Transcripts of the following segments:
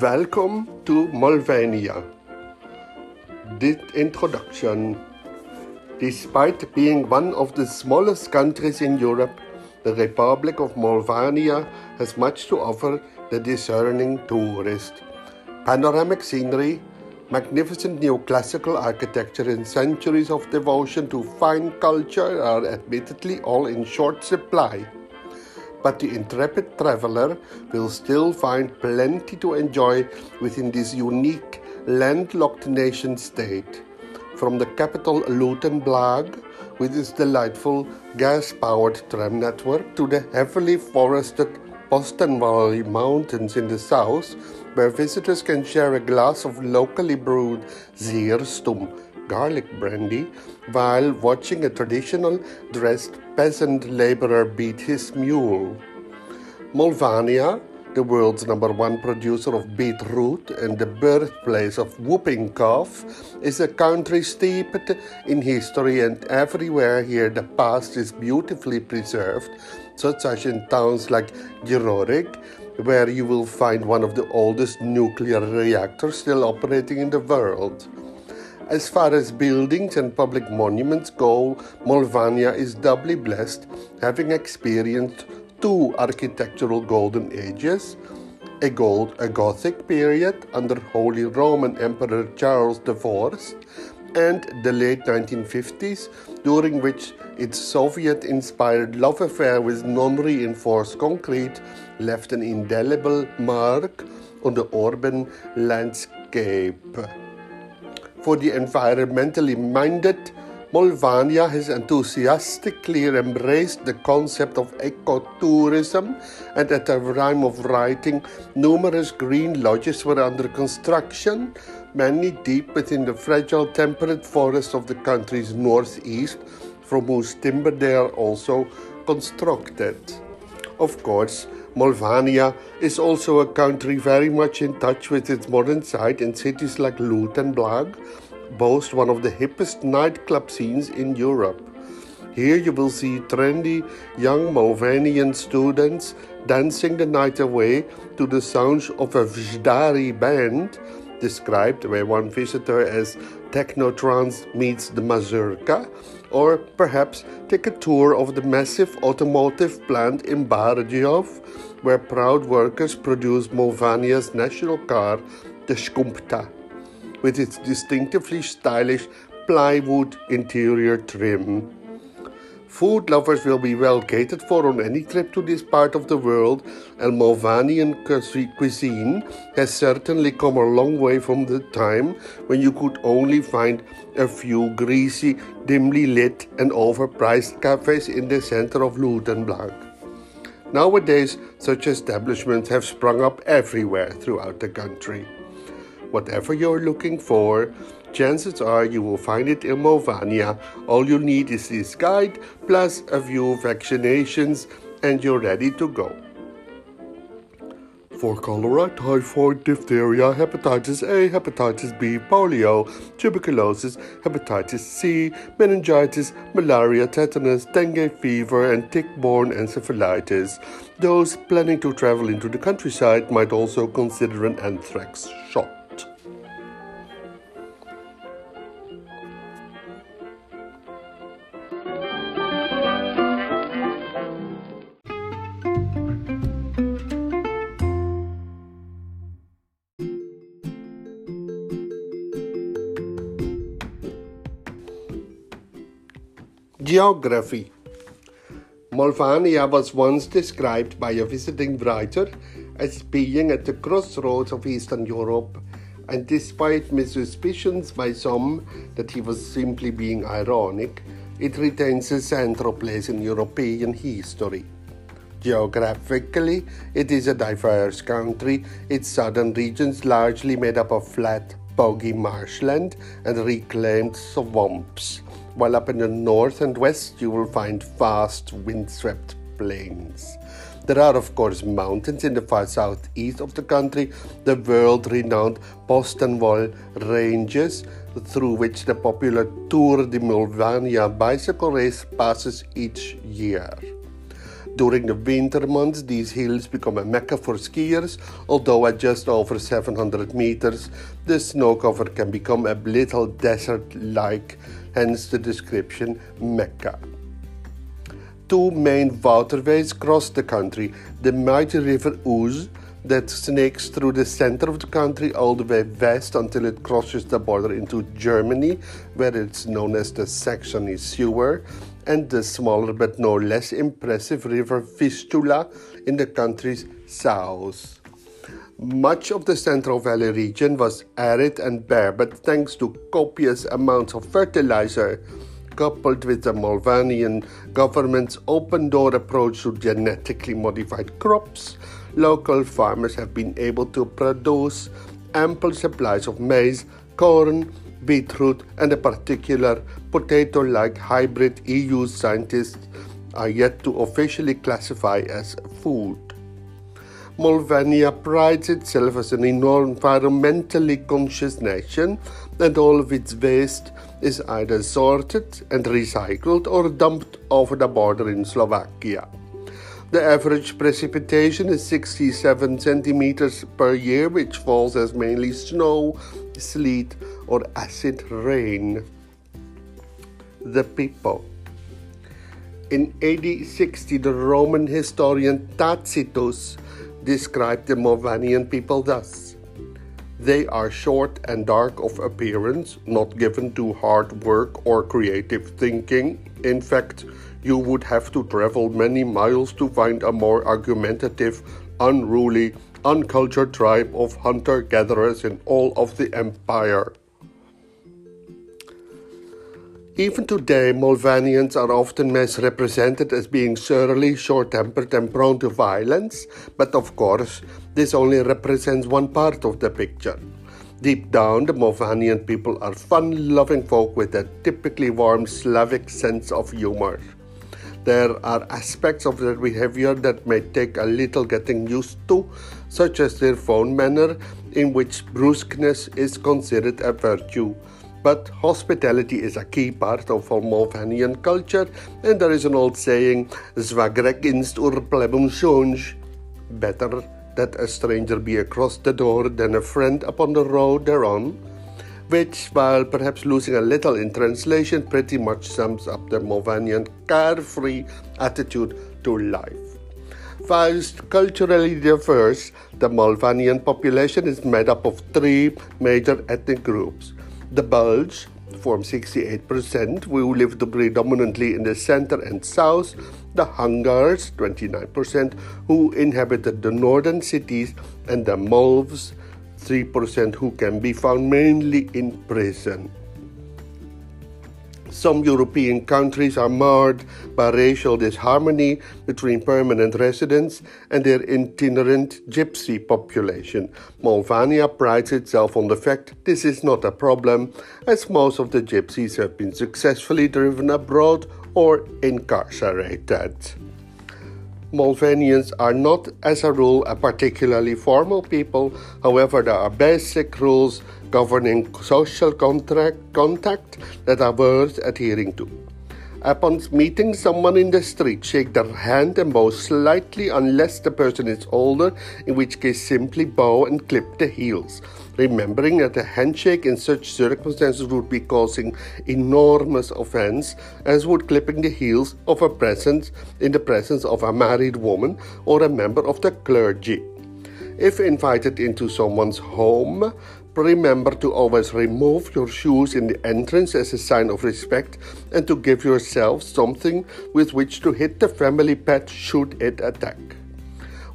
Welcome to Molvania. This introduction. Despite being one of the smallest countries in Europe, the Republic of Molvania has much to offer the discerning tourist. Panoramic scenery, magnificent neoclassical architecture, and centuries of devotion to fine culture are admittedly all in short supply but the intrepid traveler will still find plenty to enjoy within this unique landlocked nation state. From the capital Lutenblag, with its delightful gas powered tram network, to the heavily forested Postenvalley Mountains in the south, where visitors can share a glass of locally brewed Zeerstum garlic brandy while watching a traditional dressed peasant laborer beat his mule. Molvania, the world's number one producer of beetroot and the birthplace of whooping cough, is a country steeped in history, and everywhere here the past is beautifully preserved, such as in towns like Girorig, where you will find one of the oldest nuclear reactors still operating in the world. As far as buildings and public monuments go, Molvania is doubly blessed, having experienced two architectural golden ages a, gold, a Gothic period under Holy Roman Emperor Charles IV, and the late 1950s, during which its Soviet inspired love affair with non reinforced concrete left an indelible mark on the urban landscape. For the environmentally minded, Molvania has enthusiastically embraced the concept of ecotourism, and at the time of writing, numerous green lodges were under construction, many deep within the fragile temperate forests of the country's northeast, from whose timber they are also constructed. Of course, Molvania is also a country very much in touch with its modern side, and cities like Lutenblag boast one of the hippest nightclub scenes in Europe. Here you will see trendy young Molvanian students dancing the night away to the sounds of a Vzdari band, described by one visitor as techno trance meets the mazurka, or perhaps take a tour of the massive automotive plant in Bardejov, where proud workers produce Molvania's national car, the Skumpta, with its distinctively stylish plywood interior trim. Food lovers will be well catered for on any trip to this part of the world, and Molvanian cuisine has certainly come a long way from the time when you could only find a few greasy, dimly lit, and overpriced cafes in the center of Lutenblag. Nowadays, such establishments have sprung up everywhere throughout the country. Whatever you're looking for, chances are you will find it in Molvania. All you need is this guide plus a few vaccinations and you're ready to go. For cholera, typhoid, diphtheria, hepatitis A, hepatitis B, polio, tuberculosis, hepatitis C, meningitis, malaria, tetanus, dengue fever, and tick borne encephalitis. Those planning to travel into the countryside might also consider an anthrax shot. Geography. Molvania was once described by a visiting writer as being at the crossroads of Eastern Europe, and despite suspicions by some that he was simply being ironic, it retains a central place in European history. Geographically, it is a diverse country, its southern regions largely made up of flat, boggy marshland and reclaimed swamps while up in the north and west you will find vast windswept plains. There are, of course, mountains in the far southeast of the country, the world renowned Postenwall Ranges, through which the popular Tour de Molvania bicycle race passes each year. During the winter months, these hills become a mecca for skiers, although at just over 700 meters, the snow cover can become a little desert like, hence the description Mecca. Two main waterways cross the country. The mighty river Ouse that snakes through the center of the country all the way west until it crosses the border into Germany, where it's known as the Saxony Sewer, and the smaller but no less impressive river Vistula in the country's south. Much of the Central Valley region was arid and bare, but thanks to copious amounts of fertilizer, coupled with the Molvanian government's open door approach to genetically modified crops, local farmers have been able to produce ample supplies of maize, corn, beetroot, and a particular potato like hybrid EU scientists are yet to officially classify as food. Molvania prides itself as an environmentally conscious nation, and all of its waste is either sorted and recycled or dumped over the border in Slovakia. The average precipitation is 67 centimeters per year, which falls as mainly snow, sleet, or acid rain. The people. In AD 60, the Roman historian Tacitus described the Molvanian people thus They are short and dark of appearance, not given to hard work or creative thinking. In fact, you would have to travel many miles to find a more argumentative, unruly, uncultured tribe of hunter gatherers in all of the empire. Even today, Molvanians are often misrepresented as being surly, short tempered, and prone to violence, but of course, this only represents one part of the picture. Deep down, the Molvanian people are fun loving folk with a typically warm Slavic sense of humor. There are aspects of their behavior that may take a little getting used to, such as their phone manner, in which brusqueness is considered a virtue. But hospitality is a key part of Molvanian culture, and there is an old saying, Zwagrek inst ur plebum Better that a stranger be across the door than a friend upon the road thereon which, while perhaps losing a little in translation, pretty much sums up the Molvanian carefree attitude to life. Whilst culturally diverse, the Molvanian population is made up of three major ethnic groups. The Bulge form 68%, who live predominantly in the center and south. The Hungars, 29%, who inhabited the northern cities. And the Molves, 3% who can be found mainly in prison. Some European countries are marred by racial disharmony between permanent residents and their itinerant gypsy population. Molvania prides itself on the fact this is not a problem, as most of the gypsies have been successfully driven abroad or incarcerated. Molvanians are not, as a rule, a particularly formal people. However, there are basic rules governing social contract, contact that are worth adhering to. Upon meeting someone in the street, shake their hand and bow slightly unless the person is older, in which case simply bow and clip the heels remembering that a handshake in such circumstances would be causing enormous offense, as would clipping the heels of a presence in the presence of a married woman or a member of the clergy. If invited into someone's home, remember to always remove your shoes in the entrance as a sign of respect and to give yourself something with which to hit the family pet should it attack.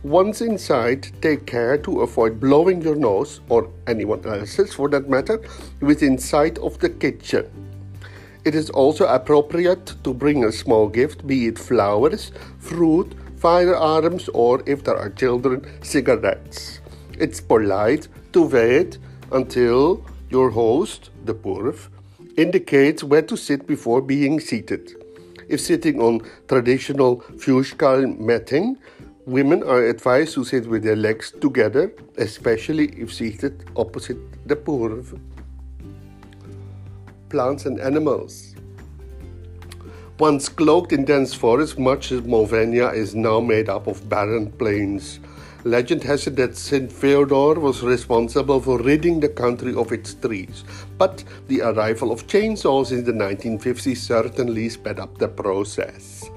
Once inside, take care to avoid blowing your nose, or anyone else's for that matter, within sight of the kitchen. It is also appropriate to bring a small gift, be it flowers, fruit, firearms, or if there are children, cigarettes. It's polite to wait until your host, the purv, indicates where to sit before being seated. If sitting on traditional fushkal matting, Women are advised to sit with their legs together, especially if seated opposite the purv. Plants and animals. Once cloaked in dense forest, much of Molvania is now made up of barren plains. Legend has it that St. Feodor was responsible for ridding the country of its trees, but the arrival of chainsaws in the 1950s certainly sped up the process.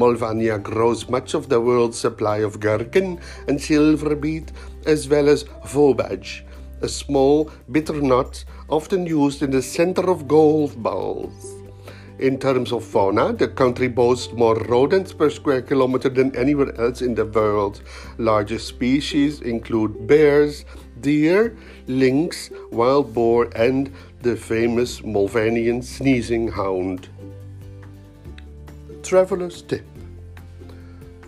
Molvania grows much of the world's supply of gherkin and silver beet, as well as fobage, a small bitter nut often used in the center of golf balls. In terms of fauna, the country boasts more rodents per square kilometer than anywhere else in the world. Largest species include bears, deer, lynx, wild boar, and the famous Molvanian sneezing hound. Traveler's Tip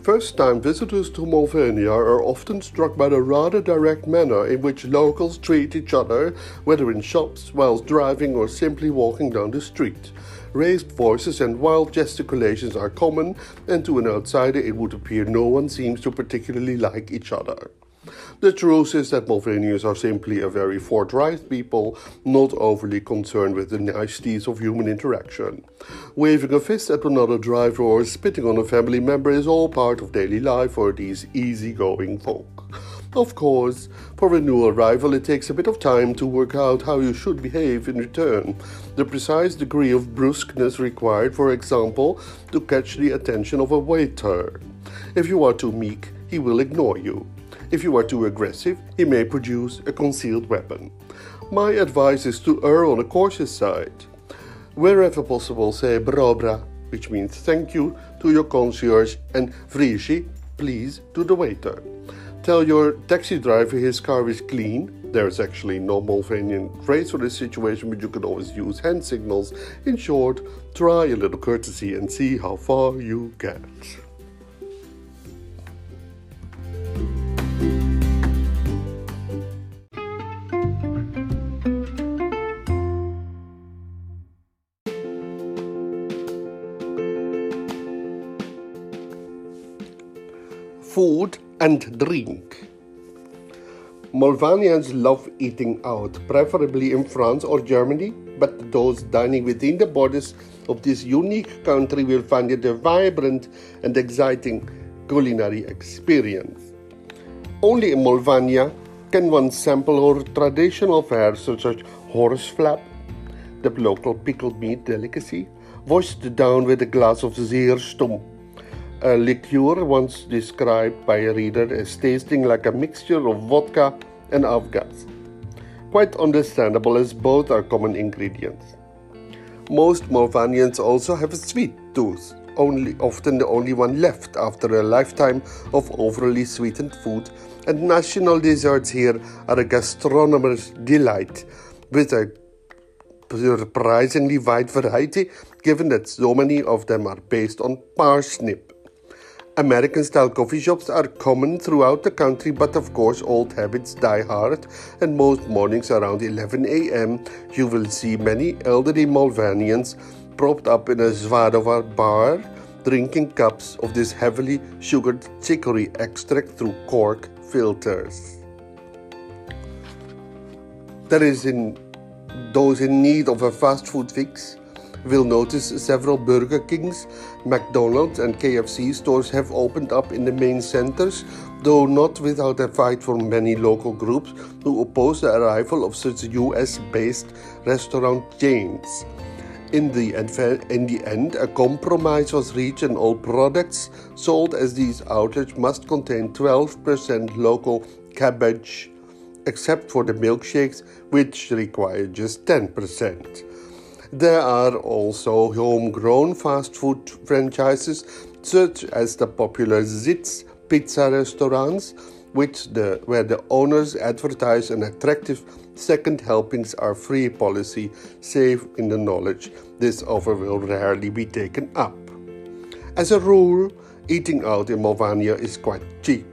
First time visitors to Molvania are often struck by the rather direct manner in which locals treat each other, whether in shops, whilst driving, or simply walking down the street. Raised voices and wild gesticulations are common, and to an outsider it would appear no one seems to particularly like each other. The truth is that Molvanians are simply a very forthright people, not overly concerned with the niceties of human interaction. Waving a fist at another driver or spitting on a family member is all part of daily life for these easygoing folk. Of course, for a new arrival, it takes a bit of time to work out how you should behave in return. The precise degree of brusqueness required, for example, to catch the attention of a waiter. If you are too meek, he will ignore you. If you are too aggressive, he may produce a concealed weapon. My advice is to err on a cautious side. Wherever possible, say brobra, which means thank you, to your concierge, and vrishi, please, to the waiter. Tell your taxi driver his car is clean. There's actually no Molvanian phrase for this situation, but you can always use hand signals. In short, try a little courtesy and see how far you get. And drink. Molvanians love eating out, preferably in France or Germany, but those dining within the borders of this unique country will find it a vibrant and exciting culinary experience. Only in Molvania can one sample our traditional fare such as horse flap, the local pickled meat delicacy, washed down with a glass of zeerstum a liqueur once described by a reader as tasting like a mixture of vodka and avgas. Quite understandable as both are common ingredients. Most Molvanians also have a sweet tooth, only often the only one left after a lifetime of overly sweetened food, and national desserts here are a gastronomer's delight, with a surprisingly wide variety, given that so many of them are based on parsnip. American style coffee shops are common throughout the country, but of course, old habits die hard, and most mornings around 11 a.m., you will see many elderly Molvanians propped up in a Zvarovar bar, drinking cups of this heavily sugared chicory extract through cork filters. There is in those in need of a fast food fix will notice several Burger Kings, McDonald's, and KFC stores have opened up in the main centers, though not without a fight from many local groups who oppose the arrival of such US based restaurant chains. In the, in the end, a compromise was reached, and all products sold as these outlets must contain 12% local cabbage, except for the milkshakes, which require just 10%. There are also homegrown fast food franchises such as the popular Zits pizza restaurants, which the, where the owners advertise an attractive second helpings are free policy, save in the knowledge this offer will rarely be taken up. As a rule, eating out in Molvania is quite cheap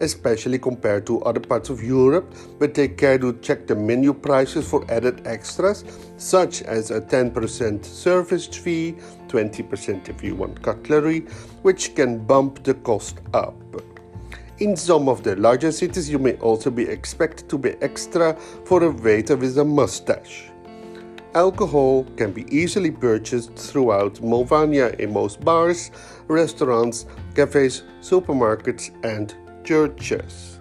especially compared to other parts of Europe, but take care to check the menu prices for added extras, such as a 10% service fee, 20% if you want cutlery, which can bump the cost up. In some of the larger cities, you may also be expected to pay extra for a waiter with a mustache. Alcohol can be easily purchased throughout Molvania in most bars, restaurants, cafes, supermarkets, and churches.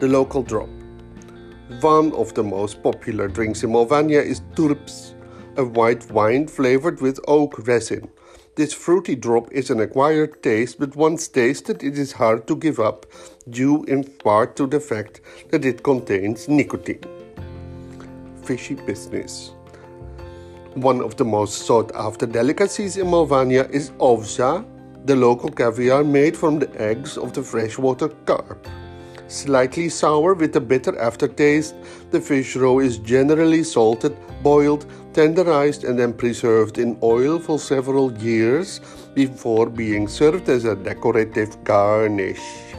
The local drop. One of the most popular drinks in Molvania is Turps, a white wine flavored with oak resin. This fruity drop is an acquired taste, but once tasted, it is hard to give up, due in part to the fact that it contains nicotine. Fishy business. One of the most sought after delicacies in Molvania is ovsa, the local caviar made from the eggs of the freshwater carp. Slightly sour with a bitter aftertaste, the fish roe is generally salted, boiled, tenderized, and then preserved in oil for several years before being served as a decorative garnish.